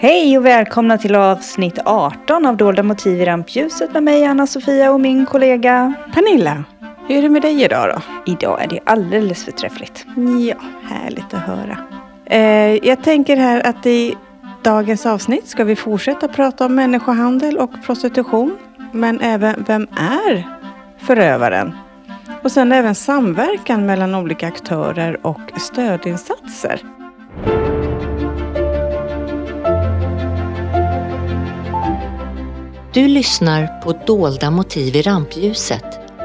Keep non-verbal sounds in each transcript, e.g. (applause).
Hej och välkomna till avsnitt 18 av Dolda motiv i rampljuset med mig Anna-Sofia och min kollega Pernilla, hur är det med dig idag då? Idag är det alldeles förträffligt. Ja, härligt att höra. Eh, jag tänker här att i dagens avsnitt ska vi fortsätta prata om människohandel och prostitution. Men även vem är förövaren? Och sen även samverkan mellan olika aktörer och stödinsatser. Du lyssnar på Dolda motiv i rampljuset,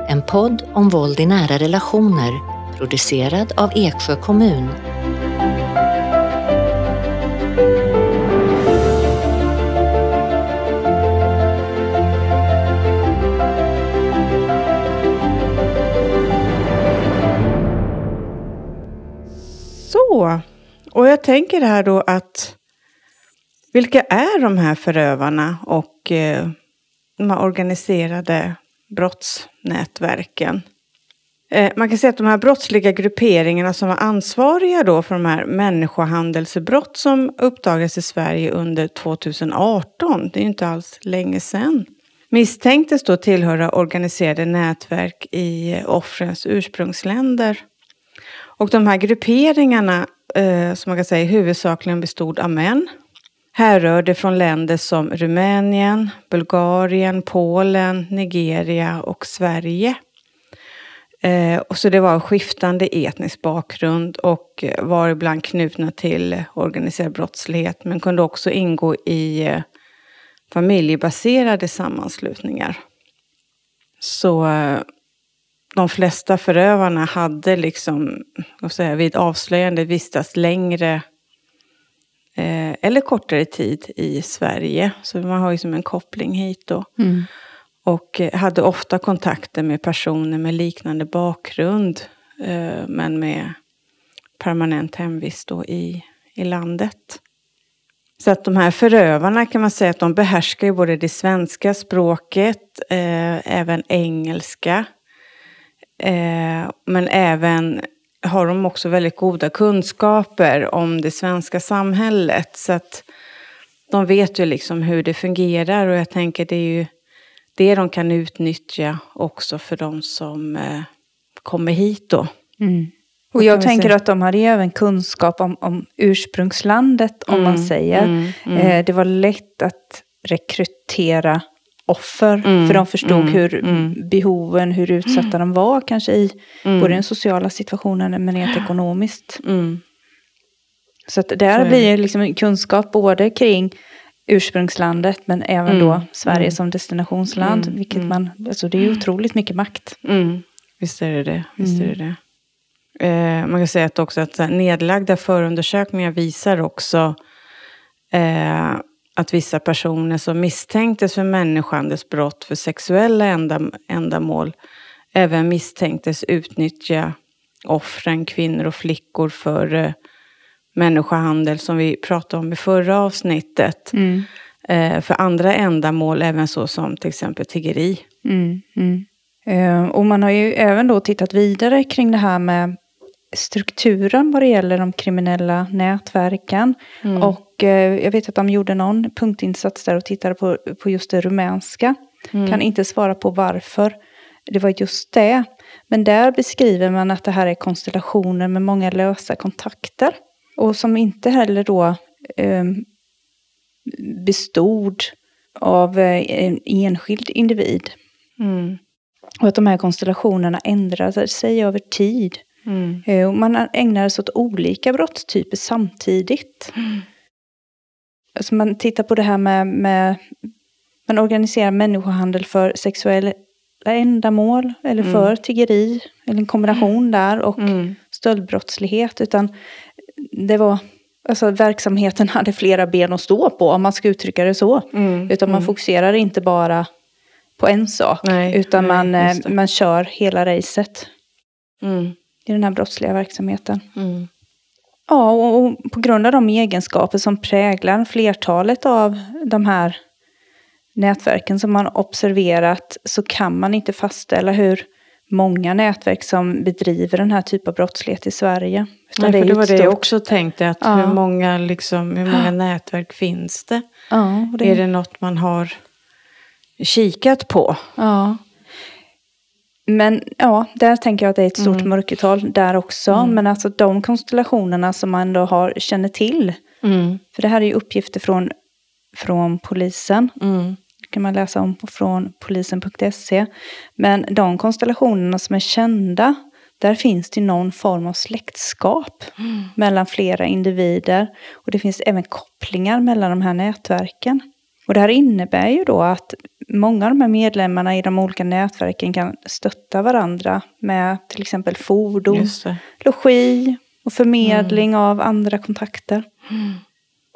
en podd om våld i nära relationer, producerad av Eksjö kommun. Så, och jag tänker här då att vilka är de här förövarna och eh, de här organiserade brottsnätverken? Eh, man kan säga att de här brottsliga grupperingarna som var ansvariga då för de här människohandelsbrott som uppdagades i Sverige under 2018, det är ju inte alls länge sedan, misstänktes då tillhöra organiserade nätverk i eh, offrens ursprungsländer. Och de här grupperingarna, eh, som man kan säga huvudsakligen bestod av män, härrörde från länder som Rumänien, Bulgarien, Polen, Nigeria och Sverige. Eh, och så det var skiftande etnisk bakgrund och eh, var ibland knutna till organiserad brottslighet men kunde också ingå i eh, familjebaserade sammanslutningar. Så eh, de flesta förövarna hade liksom, vad säga, vid avslöjande vistats längre eh, eller kortare tid i Sverige. Så man har ju som en koppling hit då. Mm. Och eh, hade ofta kontakter med personer med liknande bakgrund. Eh, men med permanent hemvist då i, i landet. Så att de här förövarna kan man säga att de behärskar ju både det svenska språket, eh, även engelska. Eh, men även har de också väldigt goda kunskaper om det svenska samhället. Så att de vet ju liksom hur det fungerar och jag tänker det är ju det de kan utnyttja också för de som eh, kommer hit då. Mm. Och jag tänker att de hade även kunskap om, om ursprungslandet, om mm, man säger. Mm, mm. eh, det var lätt att rekrytera offer. Mm, för de förstod mm, hur mm. behoven, hur utsatta de var kanske i mm. både den sociala situationen men rent ekonomiskt. Mm. Så att där blir det liksom kunskap både kring ursprungslandet men även då mm, Sverige som destinationsland. Vilket man, alltså det är otroligt mycket makt. Visst är det det. Visst är det, det. Eh, man kan säga att också att nedlagda förundersökningar visar också eh, att vissa personer som misstänktes för människohandelsbrott för sexuella ändamål även misstänktes utnyttja offren, kvinnor och flickor för eh, människohandel som vi pratade om i förra avsnittet. Mm. Eh, för andra ändamål, även så som till exempel tiggeri. Mm, mm. Eh, och man har ju även då tittat vidare kring det här med strukturen vad det gäller de kriminella nätverken. Mm. Och eh, jag vet att de gjorde någon punktinsats där och tittade på, på just det rumänska. Mm. Kan inte svara på varför det var just det. Men där beskriver man att det här är konstellationer med många lösa kontakter. Och som inte heller då eh, bestod av eh, en enskild individ. Mm. Och att de här konstellationerna ändrade sig över tid. Mm. Eh, man ägnar sig åt olika brottstyper samtidigt. Mm. Alltså man tittar på det här med, med man organiserar människohandel för sexuella ändamål eller mm. för tiggeri, eller en kombination mm. där, och mm. stöldbrottslighet. Utan det var, alltså verksamheten hade flera ben att stå på, om man ska uttrycka det så. Mm. Utan man mm. fokuserar inte bara på en sak, nej, utan nej, man, eh, man kör hela racet. I den här brottsliga verksamheten. Mm. Ja, och, och, på grund av de egenskaper som präglar flertalet av de här nätverken som man observerat så kan man inte fastställa hur många nätverk som bedriver den här typen av brottslighet i Sverige. Nej, det, för det var det jag också tänkte, att ja. hur, många, liksom, hur många nätverk finns det? Ja, det... Är det något man har kikat på? Ja. Men ja, där tänker jag att det är ett stort mm. mörkertal där också. Mm. Men alltså de konstellationerna som man ändå har, känner till. Mm. För det här är ju uppgifter från, från polisen. Mm. Det kan man läsa om från polisen.se. Men de konstellationerna som är kända, där finns det någon form av släktskap mm. mellan flera individer. Och det finns även kopplingar mellan de här nätverken. Och det här innebär ju då att många av de här medlemmarna i de olika nätverken kan stötta varandra med till exempel fordon, logi och förmedling mm. av andra kontakter. Mm.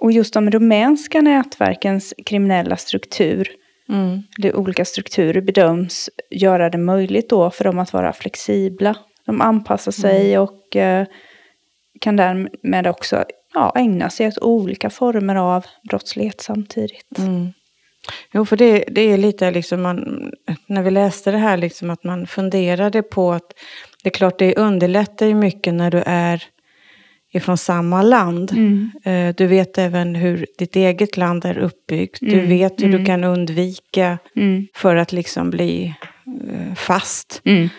Och just de rumänska nätverkens kriminella struktur, mm. eller olika strukturer, bedöms göra det möjligt då för dem att vara flexibla. De anpassar sig mm. och eh, kan därmed också ja, ägna sig åt olika former av brottslighet samtidigt. Jo, för det, det är lite liksom man, när vi läste det här, liksom att man funderade på att det är klart det underlättar ju mycket när du är ifrån samma land. Mm. Eh, du vet även hur ditt eget land är uppbyggt. Mm. Du vet hur mm. du kan undvika mm. för att liksom bli eh, fast. Mm.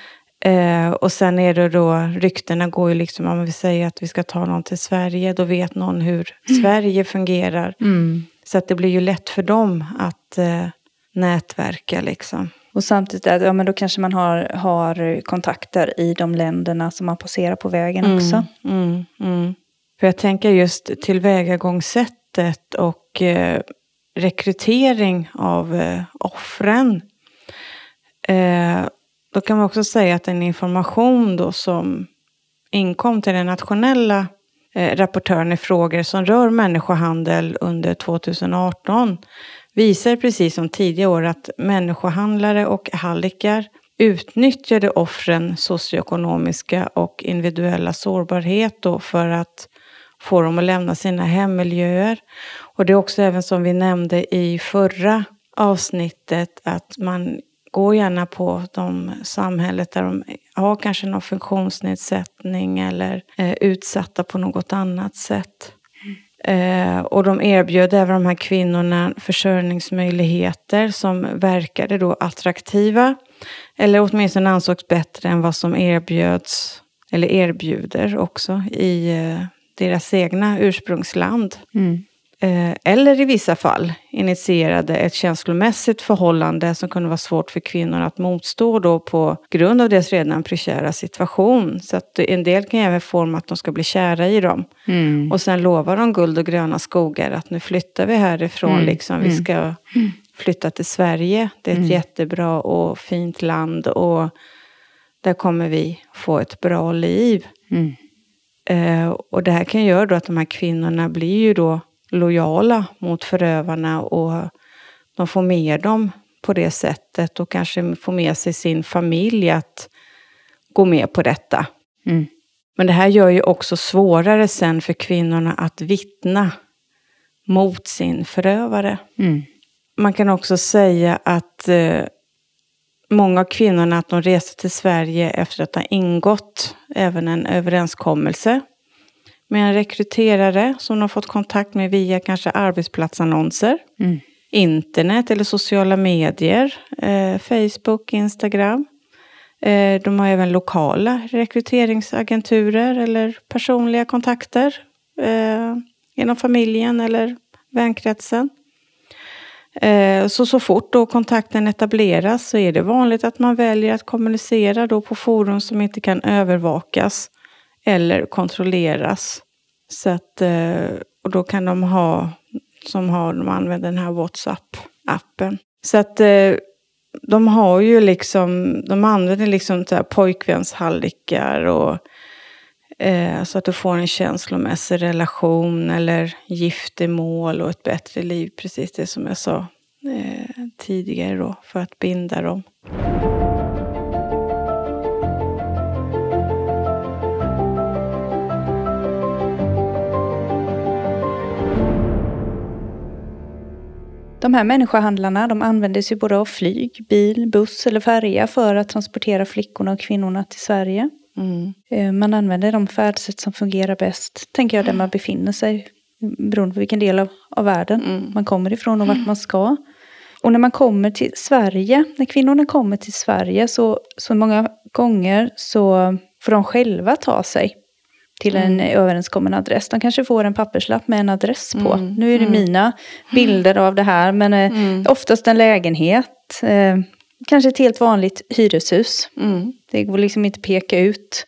Eh, och sen är det då, ryktena går ju liksom, om vi säger att vi ska ta någon till Sverige, då vet någon hur mm. Sverige fungerar. Mm. Så att det blir ju lätt för dem att eh, nätverka liksom. Och samtidigt ja, men då kanske man har, har kontakter i de länderna som man passerar på vägen mm, också. Mm, mm. För jag tänker just tillvägagångssättet och eh, rekrytering av eh, offren. Eh, då kan man också säga att den information då som inkom till den nationella eh, rapportören i frågor som rör människohandel under 2018 visar precis som tidigare år att människohandlare och hallickar utnyttjade offren socioekonomiska och individuella sårbarhet då för att få dem att lämna sina hemmiljöer. Och det är också även som vi nämnde i förra avsnittet att man Gå gärna på de samhället där de har kanske någon funktionsnedsättning eller är utsatta på något annat sätt. Eh, och de erbjöd även de här kvinnorna försörjningsmöjligheter som verkade då attraktiva. Eller åtminstone ansågs bättre än vad som erbjöds, eller erbjuder också, i eh, deras egna ursprungsland. Mm. Eh, eller i vissa fall initierade ett känslomässigt förhållande som kunde vara svårt för kvinnor att motstå då på grund av deras redan prekära situation. Så att en del kan även forma att de ska bli kära i dem. Mm. Och sen lovar de guld och gröna skogar att nu flyttar vi härifrån, mm. liksom, vi mm. ska mm. flytta till Sverige. Det är ett mm. jättebra och fint land och där kommer vi få ett bra liv. Mm. Eh, och det här kan göra då att de här kvinnorna blir ju då lojala mot förövarna och de får med dem på det sättet och kanske får med sig sin familj att gå med på detta. Mm. Men det här gör ju också svårare sen för kvinnorna att vittna mot sin förövare. Mm. Man kan också säga att eh, många av kvinnorna att de reste till Sverige efter att ha ingått även en överenskommelse med en rekryterare som de har fått kontakt med via kanske arbetsplatsannonser, mm. internet eller sociala medier, eh, Facebook, Instagram. Eh, de har även lokala rekryteringsagenturer eller personliga kontakter eh, inom familjen eller vänkretsen. Eh, så, så fort då kontakten etableras så är det vanligt att man väljer att kommunicera då på forum som inte kan övervakas eller kontrolleras. Så att, eh, och då kan de ha, som har, de använder den här WhatsApp-appen. Så att eh, de har ju liksom, de använder liksom så här pojkvänshallikar och eh, så att du får en känslomässig relation eller giftermål och ett bättre liv. Precis det som jag sa eh, tidigare då, för att binda dem. De här människohandlarna de använder sig både av flyg, bil, buss eller färja för att transportera flickorna och kvinnorna till Sverige. Mm. Eh, man använder de färdsätt som fungerar bäst, tänker jag, där man befinner sig. Beroende på vilken del av, av världen mm. man kommer ifrån och vart man ska. Och när man kommer till Sverige, när kvinnorna kommer till Sverige så, så många gånger så får de själva ta sig till en mm. överenskommen adress. De kanske får en papperslapp med en adress på. Mm. Nu är det mm. mina bilder av det här, men eh, mm. oftast en lägenhet. Eh, kanske ett helt vanligt hyreshus. Mm. Det går liksom inte peka ut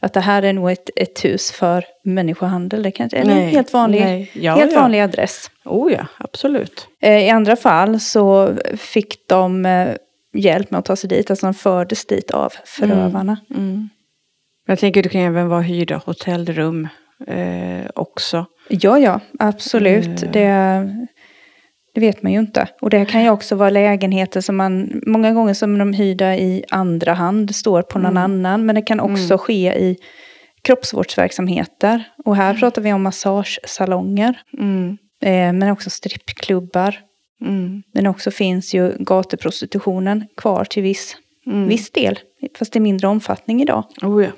att det här är nog ett, ett hus för människohandel. Det kanske är en helt vanlig, ja, helt ja. vanlig adress. Oh ja, absolut. Eh, I andra fall så fick de eh, hjälp med att ta sig dit, alltså de fördes dit av förövarna. Mm. Mm. Jag tänker det kan även vara hyrda hotellrum eh, också. Ja, ja, absolut. Eh. Det, det vet man ju inte. Och det kan ju också vara lägenheter som man, många gånger som de hyrda i andra hand, står på någon mm. annan. Men det kan också mm. ske i kroppsvårdsverksamheter. Och här mm. pratar vi om massagesalonger. Mm. Eh, men också strippklubbar. Mm. Men också finns ju gatuprostitutionen kvar till viss, mm. viss del. Fast i mindre omfattning idag. Oh ja.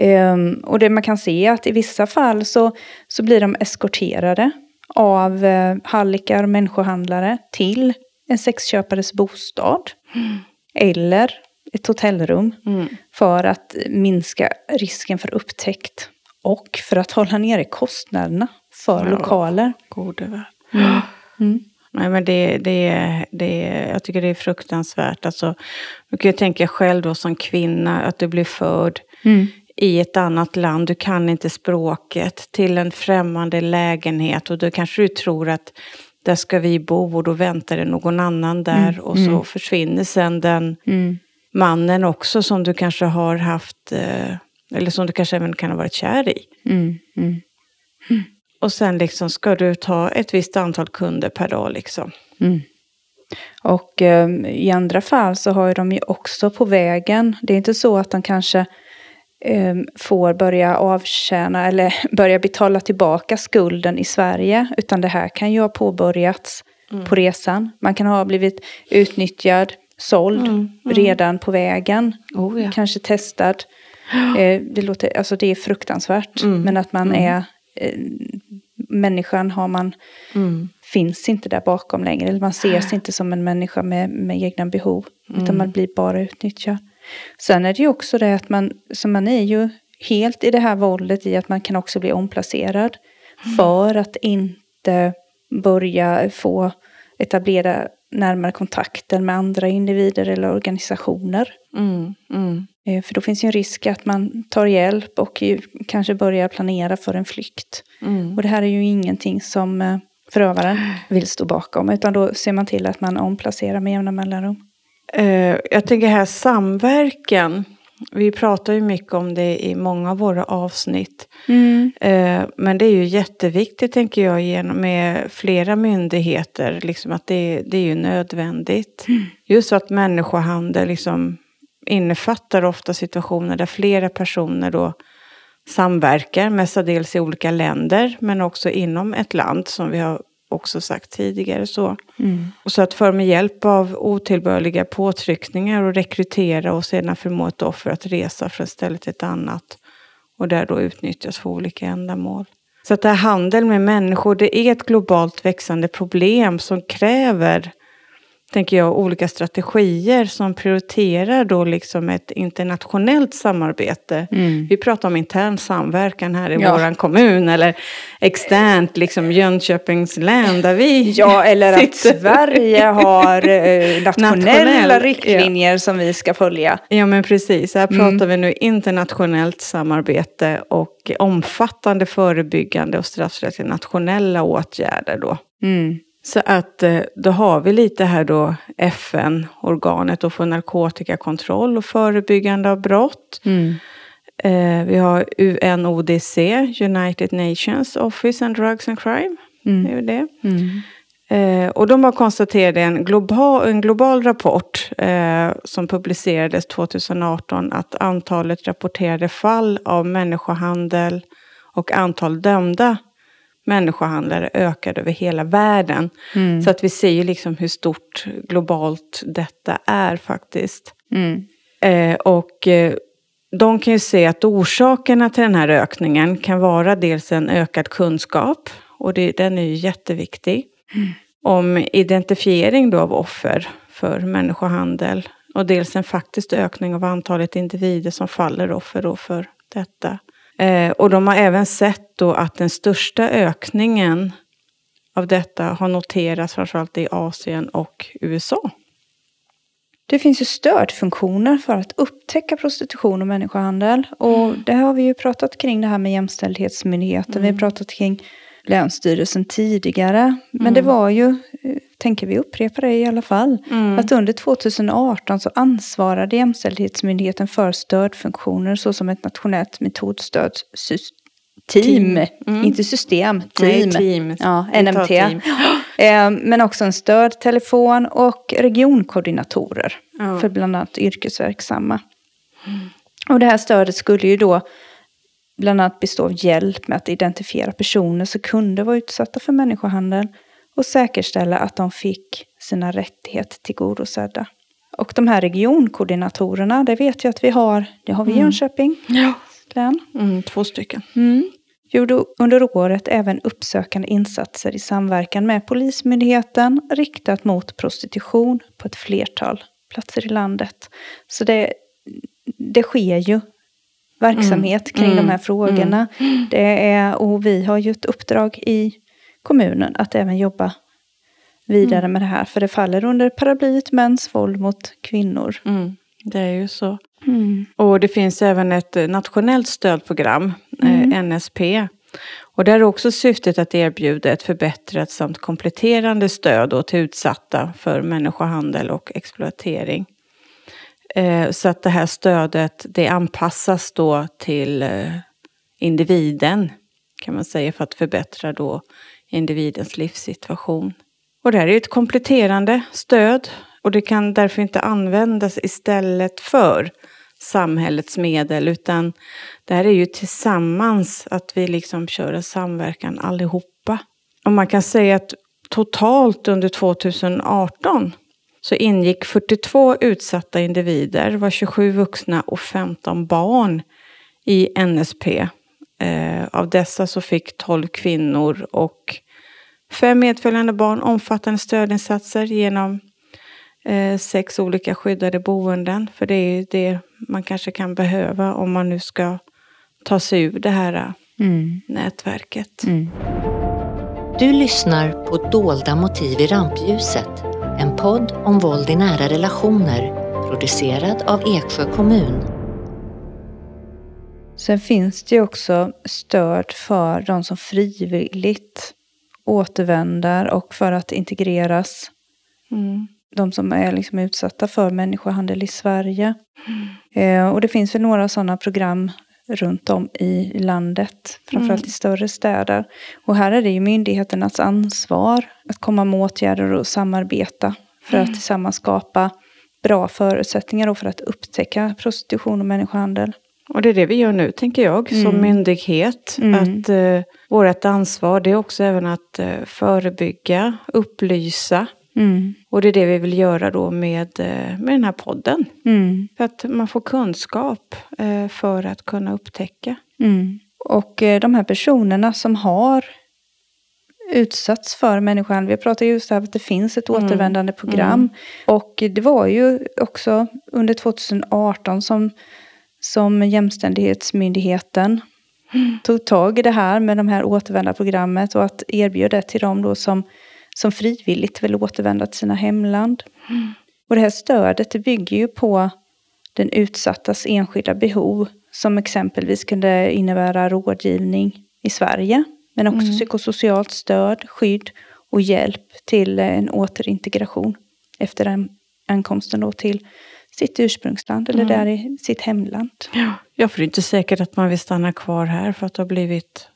Um, och det man kan se är att i vissa fall så, så blir de eskorterade av uh, hallickar och människohandlare till en sexköpares bostad. Mm. Eller ett hotellrum. Mm. För att minska risken för upptäckt. Och för att hålla nere kostnaderna för ja, lokaler. Gode mm. mm. Nej, men det, det, det, jag tycker det är fruktansvärt. Alltså, du kan ju tänka själv då som kvinna att du blir född mm i ett annat land, du kan inte språket, till en främmande lägenhet och då kanske du tror att där ska vi bo och då väntar det någon annan där mm. och så mm. försvinner sen den mm. mannen också som du kanske har haft, eh, eller som du kanske även kan ha varit kär i. Mm. Mm. Och sen liksom ska du ta ett visst antal kunder per dag liksom. Mm. Och eh, i andra fall så har de ju också på vägen, det är inte så att de kanske får börja avtjäna eller (laughs) börja betala tillbaka skulden i Sverige. Utan det här kan ju ha påbörjats mm. på resan. Man kan ha blivit utnyttjad, såld mm. Mm. redan på vägen. Oh, ja. Kanske testad. (gasps) Eh, det, låter, alltså det är fruktansvärt. Mm. Men att man mm. är... Eh, människan har man... Mm. Finns inte där bakom längre. Man ses inte som en människa med, med egna behov. Utan man blir bara utnyttjad. Sen är det ju också det att man, så man är ju helt i det här våldet i att man kan också bli omplacerad. Mm. För att inte börja få etablera närmare kontakter med andra individer eller organisationer. Mm, mm. Eh, för då finns ju en risk att man tar hjälp och kanske börjar planera för en flykt. Mm. Och det här är ju ingenting som eh, förövaren vill stå bakom. Utan då ser man till att man omplacerar med jämna mellanrum. Uh, jag tänker här samverkan. Vi pratar ju mycket om det i många av våra avsnitt. Mm. Uh, men det är ju jätteviktigt, tänker jag, genom, med flera myndigheter. Liksom att det, det är ju nödvändigt. Mm. Just så att människohandel liksom innefattar ofta situationer där flera personer då samverkar, mestadels i olika länder, men också inom ett land som vi har också sagt tidigare. Så, mm. och så att för med hjälp av otillbörliga påtryckningar och rekrytera och sedan förmå ett offer att resa från ett ställe till ett annat. Och där då utnyttjas för olika ändamål. Så att det här handel med människor, det är ett globalt växande problem som kräver tänker jag, olika strategier som prioriterar då liksom ett internationellt samarbete. Mm. Vi pratar om intern samverkan här i ja. vår kommun eller externt, liksom Jönköpings län där vi Ja, eller att Sverige har eh, (laughs) nationella Nationell, riktlinjer ja. som vi ska följa. Ja, men precis. Här mm. pratar vi nu internationellt samarbete och omfattande förebyggande och straffrättsliga nationella åtgärder då. Mm. Så att eh, då har vi lite här då FN-organet för narkotikakontroll och förebyggande av brott. Mm. Eh, vi har UNODC, United Nations Office on Drugs and Crime. Mm. Det är det. Mm. Eh, och de har konstaterat en global, en global rapport eh, som publicerades 2018 att antalet rapporterade fall av människohandel och antal dömda människohandlare ökade över hela världen. Mm. Så att vi ser ju liksom hur stort globalt detta är faktiskt. Mm. Eh, och eh, de kan ju se att orsakerna till den här ökningen kan vara dels en ökad kunskap, och det, den är ju jätteviktig, mm. om identifiering då av offer för människohandel. Och dels en faktisk ökning av antalet individer som faller offer då för detta. Eh, och de har även sett då att den största ökningen av detta har noterats framförallt i Asien och USA. Det finns ju stödfunktioner för att upptäcka prostitution och människohandel. Och mm. det har vi ju pratat kring det här med Jämställdhetsmyndigheten. Mm. Vi har mm. pratat kring Länsstyrelsen tidigare. Men mm. det var ju, eh, tänker vi upprepa det i alla fall, mm. att under 2018 så ansvarade Jämställdhetsmyndigheten för stödfunktioner såsom ett nationellt metodstödssystem. Team, mm. inte system, team. Nej, team. Ja, NMT. Team. (gasps) Eh, men också en stödtelefon och regionkoordinatorer mm. för bland annat yrkesverksamma. Mm. Och det här stödet skulle ju då bland annat bestå av hjälp med att identifiera personer som kunde vara utsatta för människohandel och säkerställa att de fick sina rättigheter tillgodosedda. Och de här regionkoordinatorerna, det vet jag att vi har, det har vi i mm. Jönköping ja. län. Mm, två stycken. Mm. Gjorde under året även uppsökande insatser i samverkan med Polismyndigheten riktat mot prostitution på ett flertal platser i landet. Så det, det sker ju verksamhet mm. kring mm. de här frågorna. Mm. Det är, och vi har ju ett uppdrag i kommunen att även jobba vidare mm. med det här. För det faller under paraplyet mäns våld mot kvinnor. Mm. Det är ju så. Mm. Och det finns även ett nationellt stödprogram, eh, NSP. Och där är också syftet att erbjuda ett förbättrat samt kompletterande stöd till utsatta för människohandel och exploatering. Eh, så att det här stödet det anpassas då till eh, individen kan man säga för att förbättra då individens livssituation. Och det här är ett kompletterande stöd och det kan därför inte användas istället för samhällets medel utan det här är ju tillsammans att vi liksom kör en samverkan allihopa. Och man kan säga att totalt under 2018 så ingick 42 utsatta individer, var 27 vuxna och 15 barn i NSP. Eh, av dessa så fick 12 kvinnor och fem medföljande barn omfattande stödinsatser genom eh, sex olika skyddade boenden. För det är det man kanske kan behöva om man nu ska ta sig ur det här mm. nätverket. Mm. Du lyssnar på Dolda motiv i rampljuset en podd om våld i nära relationer producerad av Eksjö kommun. Sen finns det ju också stöd för de som frivilligt återvänder och för att integreras. Mm. De som är liksom utsatta för människohandel i Sverige. Mm. Eh, och det finns väl några sådana program runt om i landet, framförallt mm. i större städer. Och här är det ju myndigheternas ansvar att komma med åtgärder och samarbeta för att mm. tillsammans skapa bra förutsättningar för att upptäcka prostitution och människohandel. Och det är det vi gör nu, tänker jag, mm. som myndighet. Mm. Att eh, vårt ansvar det är också även att eh, förebygga, upplysa. Mm. Och det är det vi vill göra då med, eh, med den här podden. Mm. För att man får kunskap eh, för att kunna upptäcka. Mm. Och eh, de här personerna som har utsatts för människohandel. Vi pratar just om att det finns ett mm. återvändande program. Mm. Och det var ju också under 2018 som, som Jämställdhetsmyndigheten mm. tog tag i det här med de här återvända programmet och att erbjuda det till dem då som, som frivilligt vill återvända till sina hemland. Mm. Och det här stödet det bygger ju på den utsattas enskilda behov som exempelvis kunde innebära rådgivning i Sverige men också mm. psykosocialt stöd, skydd och hjälp till en återintegration efter den ankomsten då till sitt ursprungsland eller mm. där i sitt hemland. Ja, för det är inte säkert att man vill stanna kvar här för att ha blivit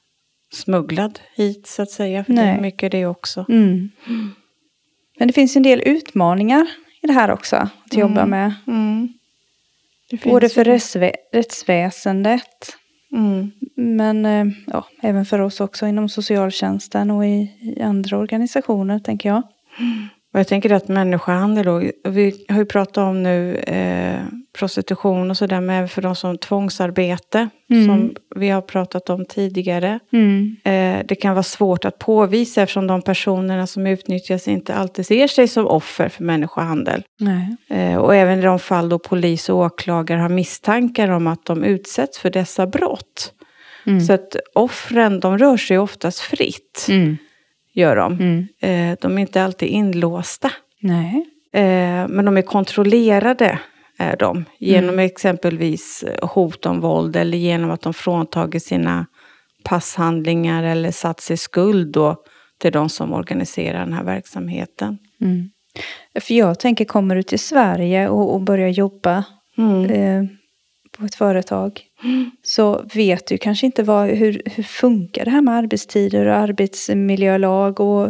smugglad hit så att säga. För Nej. det är mycket det också. Mm. Men det finns en del utmaningar i det här också att mm. jobba med. Mm. Både för rättsvä rättsväsendet Mm. Men eh, ja, även för oss också inom socialtjänsten och i, i andra organisationer, tänker jag. Och jag tänker att människohandel då, vi har ju pratat om nu eh, prostitution och sådär, men även för de som tvångsarbete, mm. som vi har pratat om tidigare. Mm. Eh, det kan vara svårt att påvisa eftersom de personerna som utnyttjas inte alltid ser sig som offer för människohandel. Eh, och även i de fall då polis och åklagare har misstankar om att de utsätts för dessa brott. Mm. Så att offren, de rör sig oftast fritt. Gör de. Mm. Eh, de är inte alltid inlåsta. Nej. Eh, men de är kontrollerade är de. Genom mm. exempelvis hot om våld eller genom att de fråntagit sina passhandlingar eller satt sig skuld då till de som organiserar den här verksamheten. Mm. För jag tänker, kommer du till Sverige och, och börjar jobba mm. eh, på ett företag så vet du kanske inte vad, hur, hur funkar det här med arbetstider och arbetsmiljölag och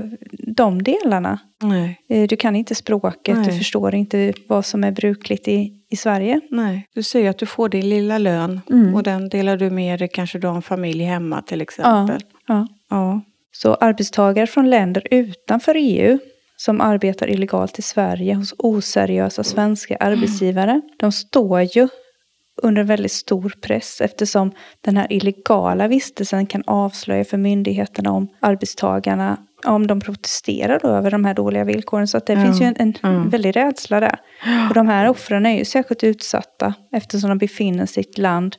de delarna. Nej. Eh, du kan inte språket, Nej. du förstår inte vad som är brukligt i, i Sverige. Nej, du säger att du får din lilla lön mm. och den delar du med dig, kanske du har en familj hemma till exempel. Ja, ja. ja. Så arbetstagare från länder utanför EU som arbetar illegalt i Sverige hos oseriösa svenska arbetsgivare, de står ju under väldigt stor press eftersom den här illegala vistelsen kan avslöja för myndigheterna om arbetstagarna om de protesterar då över de här dåliga villkoren. Så att det mm. finns ju en, en mm. väldig rädsla där. Och de här offren är ju särskilt utsatta eftersom de befinner sig i ett land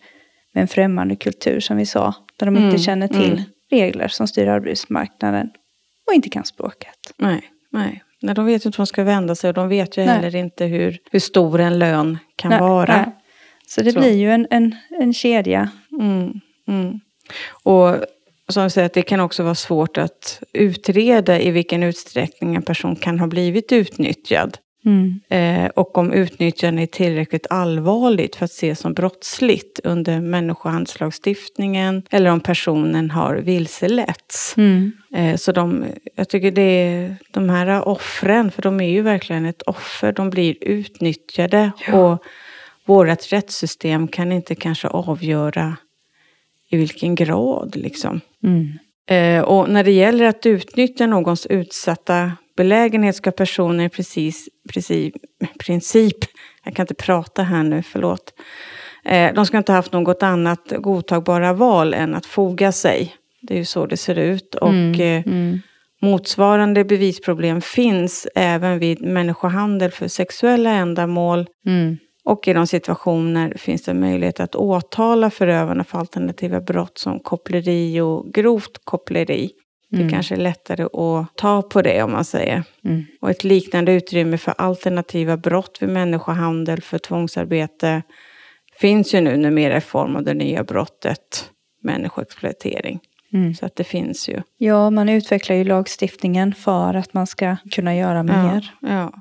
med en främmande kultur som vi sa. Där de mm. inte känner till mm. regler som styr arbetsmarknaden och inte kan språket. Nej, nej. nej de vet ju inte vart de ska vända sig och de vet ju nej. heller inte hur, hur stor en lön kan nej, vara. Nej. Så det så. blir ju en, en, en kedja. Mm, mm. Och som jag säger, det kan också vara svårt att utreda i vilken utsträckning en person kan ha blivit utnyttjad. Mm. Eh, och om utnyttjandet är tillräckligt allvarligt för att ses som brottsligt under människohandelslagstiftningen eller om personen har vilseletts. Mm. Eh, så de, jag tycker det är de här offren, för de är ju verkligen ett offer, de blir utnyttjade. Ja. och vårt rättssystem kan inte kanske avgöra i vilken grad. Liksom. Mm. Eh, och när det gäller att utnyttja någons utsatta belägenhet ska personen i precis, precis, princip, jag kan inte prata här nu, förlåt. Eh, de ska inte ha haft något annat godtagbara val än att foga sig. Det är ju så det ser ut. Och mm, eh, mm. motsvarande bevisproblem finns även vid människohandel för sexuella ändamål. Mm. Och i de situationer finns det möjlighet att åtala förövarna för alternativa brott som koppleri och grovt koppleri. Mm. Det kanske är lättare att ta på det om man säger. Mm. Och ett liknande utrymme för alternativa brott vid människohandel för tvångsarbete finns ju nu numera i form av det nya brottet människoexploatering. Mm. Så att det finns ju. Ja, man utvecklar ju lagstiftningen för att man ska kunna göra mer. Ja,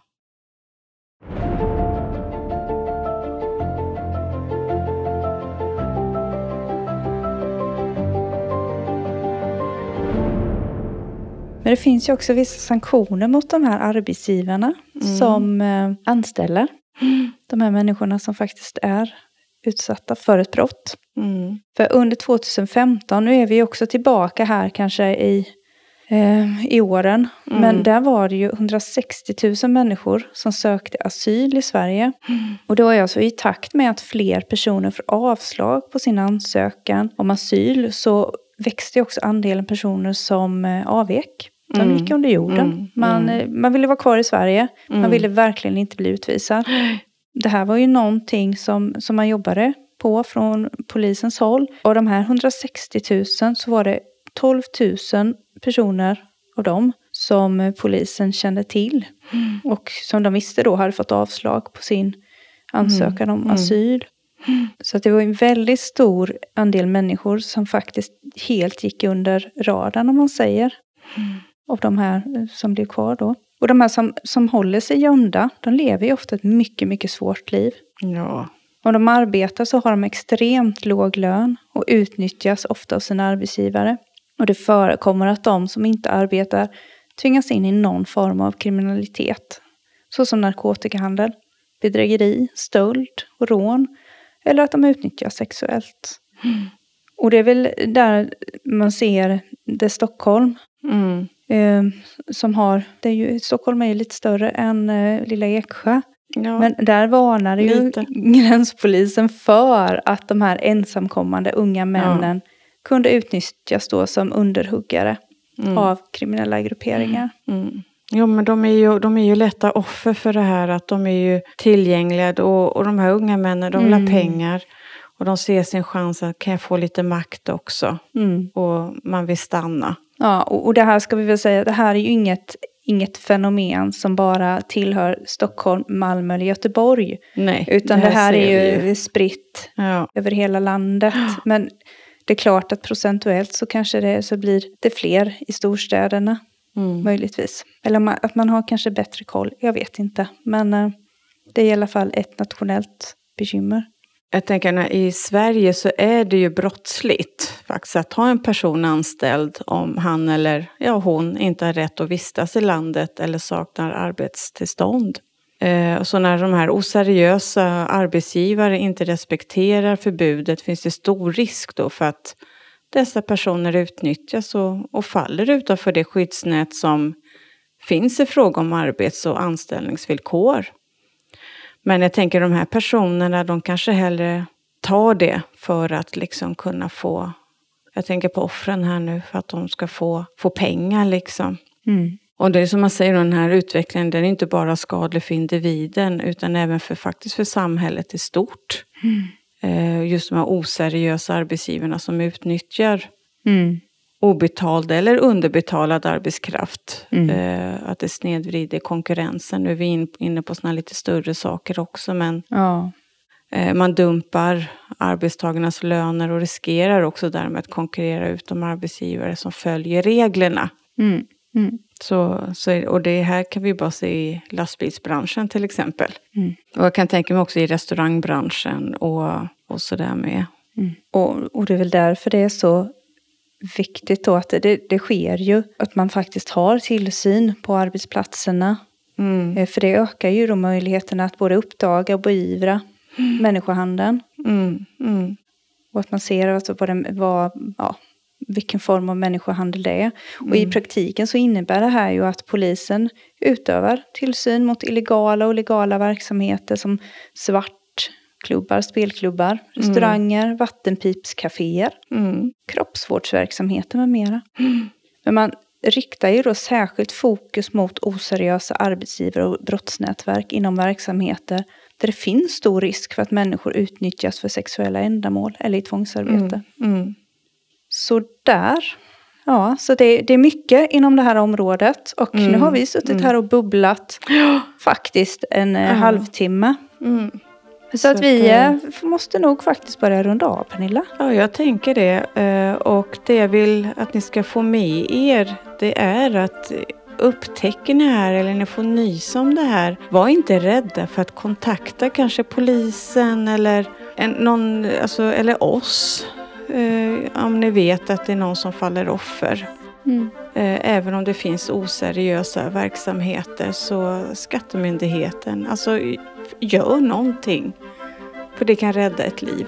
ja. Men det finns ju också vissa sanktioner mot de här arbetsgivarna mm. som eh, anställer mm. de här människorna som faktiskt är utsatta för ett brott. Mm. För under 2015, nu är vi också tillbaka här kanske i, eh, i åren, mm. men där var det ju 160 000 människor som sökte asyl i Sverige. Mm. Och det var alltså i takt med att fler personer får avslag på sin ansökan om asyl så växte också andelen personer som eh, avvek. De mm. gick under jorden. Mm. Man, mm. Eh, man ville vara kvar i Sverige. Man mm. ville verkligen inte bli utvisad. Det här var ju någonting som, som man jobbade på från polisens håll. Och de här 160 000 så var det 12 000 personer av dem som polisen kände till. Mm. Och som de visste då hade fått avslag på sin ansökan om asyl. Så det var en väldigt stor andel människor som faktiskt helt gick under radarn om man säger. Av de här eh, som blir kvar då. Och de här som, som håller sig gömda, de lever ju ofta ett mycket, mycket svårt liv. Ja. Om de arbetar så har de extremt låg lön och utnyttjas ofta av sina arbetsgivare. Och det förekommer att de som inte arbetar tvingas in i någon form av kriminalitet. Såsom narkotikahandel, bedrägeri, stöld och rån. Eller att de utnyttjas sexuellt. Mm. Och det är väl där man ser det Stockholm. Mm. Eh, som har, det är ju, Stockholm är ju lite större än eh, lilla Eksjö. Ja, Men där varnar ju (laughs) gränspolisen för att de här ensamkommande unga männen ja. kunde utnyttjas då som underhuggare mm. av kriminella grupperingar. Mm. mm. Jo, men de är, ju, de är ju lätta offer för det här att de är ju tillgängliga och, och de här unga männen de vill ha mm. pengar. Och de ser sin chans att kan jag få lite makt också. Mm. Och man vill stanna. Ja, och, och det här ska vi väl säga, det här är ju inget, inget fenomen som bara tillhör Stockholm, Malmö eller Göteborg. Nej, Utan det här, det här är ju spritt ja. över hela landet. Men det är klart att procentuellt så kanske det så blir det fler i storstäderna. Mm. Möjligtvis. Eller att man har kanske bättre koll, jag vet inte. Men eh, det är i alla fall ett nationellt bekymmer. Jag tänker att i Sverige så är det ju brottsligt faktiskt att ha en person anställd om han eller ja, hon inte har rätt att vistas i landet eller saknar arbetstillstånd. Eh, så när de här oseriösa arbetsgivare inte respekterar förbudet finns det stor risk då för att dessa personer utnyttjas och, och faller utanför det skyddsnät som finns i fråga om arbets och anställningsvillkor. Men jag tänker de här personerna, de kanske hellre tar det för att liksom kunna få, jag tänker på offren här nu, för att de ska få, få pengar liksom. Mm. Och det är som man säger, den här utvecklingen, den är inte bara skadlig för individen, utan även för, faktiskt för samhället i stort. Mm. Eh, just de här oseriösa arbetsgivarna som utnyttjar mm. Obetald eller underbetalad arbetskraft. Mm. Eh, att det snedvrider konkurrensen. Nu är vi inne på sådana lite större saker också, men ja. Eh, man dumpar arbetstagarnas löner och riskerar också därmed att konkurrera ut de arbetsgivare som följer reglerna. Mm. Mm. Så, så, och det här kan vi bara se i lastbilsbranschen till exempel. Mm. Och jag kan tänka mig också i restaurangbranschen och, och sådär med. Mm. Och, och det är väl därför det är så viktigt då att det, det sker ju att man faktiskt har tillsyn på arbetsplatserna. Mm. Eh, för det ökar ju då möjligheterna att både uppdaga och beivra mm. människohandeln. Mm. Mm. Och att man ser alltså vad, den, vad ja, vilken form av människohandel det är. Och i mm. praktiken så innebär det här ju att polisen utövar tillsyn mot illegala och legala verksamheter som svartklubbar, spelklubbar, mm. restauranger, vattenpipscaféer, mm. kroppsvårdsverksamheter med mera. Mm. Men man riktar ju då särskilt fokus mot oseriösa arbetsgivare och brottsnätverk inom verksamheter där det finns stor risk för att människor utnyttjas för sexuella ändamål eller i tvångsarbete. Mm. Mm. Så där. Ja, så det, det, är mycket inom det här området. Och mm. nu har vi suttit mm. här och bubblat faktiskt en mm. halvtimme. Mm. Så, så, att vi att, eh, måste nog faktiskt börja runda av Pernilla. Ja, jag tänker det. Eh, och det jag vill att ni ska få med er, det är att upptäcker ni här eller ni får nys om det här, var inte rädda för att kontakta kanske polisen eller, en, någon, alltså, eller oss eh, om ni vet att det är någon som faller offer. Mm. Eh, även om det finns oseriösa verksamheter så Skattemyndigheten, alltså gör någonting. För det kan rädda ett liv.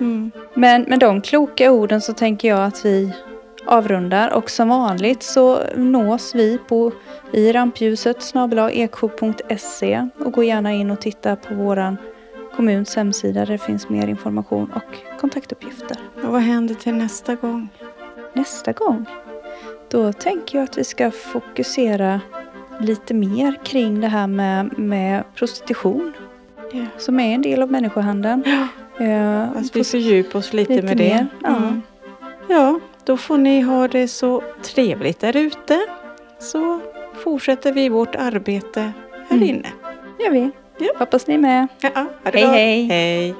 Mm. Men med de kloka orden så tänker jag att vi avrundar och som vanligt så nås vi på i rampljuset snabelaek.se och gå gärna in och titta på våran kommuns hemsida där det finns mer information och kontaktuppgifter. Och vad händer till nästa gång? Nästa gång? Då tänker jag att vi ska fokusera lite mer kring det här med, med prostitution. Yeah. Som är en del av människohandeln. Ja. Uh, att vi fördjupar oss lite, lite med det. Mer. Ja. Mm. ja, då får ni ha det så trevligt där ute. Så fortsätter vi vårt arbete här mm. inne. gör vi. Ja. Hoppas ni är med. Ja, hej, hej. hej.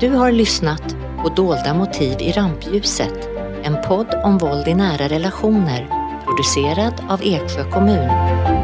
Du har lyssnat på Dolda motiv i rampljuset, en podd om våld i nära relationer producerad av Eksjö kommun.